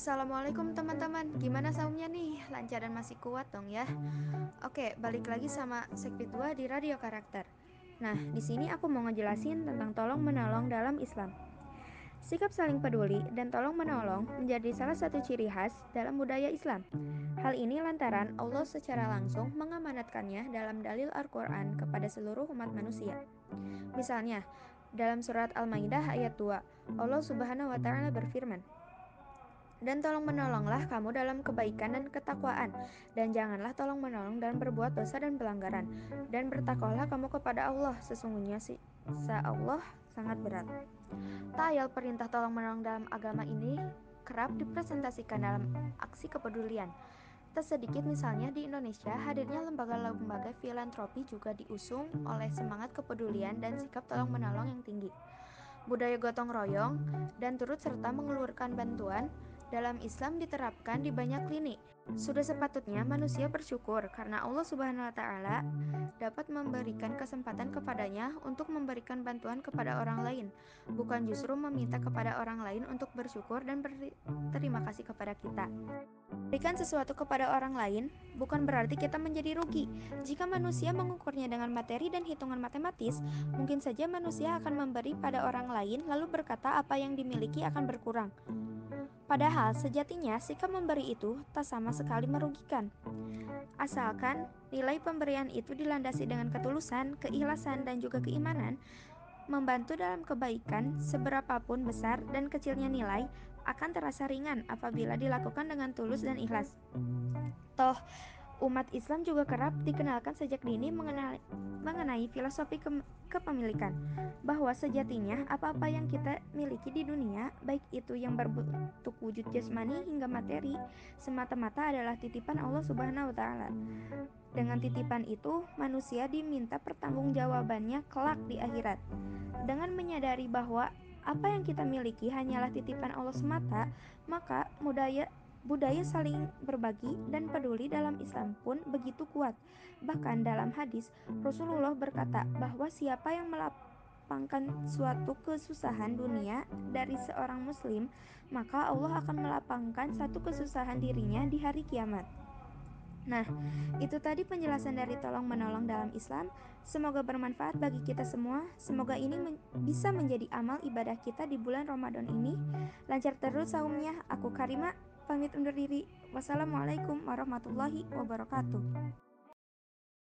Assalamualaikum teman-teman, gimana saumnya nih? Lancar dan masih kuat dong ya? Oke, balik lagi sama Sekpit 2 di Radio Karakter. Nah, di sini aku mau ngejelasin tentang tolong menolong dalam Islam. Sikap saling peduli dan tolong menolong menjadi salah satu ciri khas dalam budaya Islam. Hal ini lantaran Allah secara langsung mengamanatkannya dalam dalil Al-Quran kepada seluruh umat manusia. Misalnya, dalam surat Al-Maidah ayat 2, Allah Subhanahu wa taala berfirman, dan tolong menolonglah kamu dalam kebaikan dan ketakwaan, dan janganlah tolong menolong dalam berbuat dosa dan pelanggaran. Dan bertakwalah kamu kepada Allah, sesungguhnya si Allah sangat berat. Tayal perintah tolong menolong dalam agama ini kerap dipresentasikan dalam aksi kepedulian. Tak sedikit misalnya di Indonesia, hadirnya lembaga-lembaga filantropi juga diusung oleh semangat kepedulian dan sikap tolong menolong yang tinggi. Budaya gotong royong dan turut serta mengeluarkan bantuan dalam Islam diterapkan di banyak lini. Sudah sepatutnya manusia bersyukur karena Allah Subhanahu wa taala dapat memberikan kesempatan kepadanya untuk memberikan bantuan kepada orang lain, bukan justru meminta kepada orang lain untuk bersyukur dan berterima kasih kepada kita. Berikan sesuatu kepada orang lain bukan berarti kita menjadi rugi. Jika manusia mengukurnya dengan materi dan hitungan matematis, mungkin saja manusia akan memberi pada orang lain lalu berkata apa yang dimiliki akan berkurang. Padahal sejatinya sikap memberi itu tak sama sekali merugikan. Asalkan nilai pemberian itu dilandasi dengan ketulusan, keikhlasan, dan juga keimanan, membantu dalam kebaikan seberapapun besar dan kecilnya nilai akan terasa ringan apabila dilakukan dengan tulus dan ikhlas. Toh, umat Islam juga kerap dikenalkan sejak dini mengenai, mengenai filosofi ke, kepemilikan bahwa sejatinya apa-apa yang kita miliki di dunia, baik itu yang berbentuk wujud jasmani hingga materi, semata-mata adalah titipan Allah Subhanahu wa taala. Dengan titipan itu, manusia diminta pertanggungjawabannya kelak di akhirat. Dengan menyadari bahwa apa yang kita miliki hanyalah titipan Allah semata, maka budaya budaya saling berbagi dan peduli dalam Islam pun begitu kuat. Bahkan dalam hadis, Rasulullah berkata bahwa siapa yang melapangkan suatu kesusahan dunia dari seorang muslim, maka Allah akan melapangkan satu kesusahan dirinya di hari kiamat. Nah, itu tadi penjelasan dari tolong menolong dalam Islam. Semoga bermanfaat bagi kita semua. Semoga ini men bisa menjadi amal ibadah kita di bulan Ramadan ini. Lancar terus saumnya. Aku Karima pamit undur diri. Wassalamualaikum warahmatullahi wabarakatuh.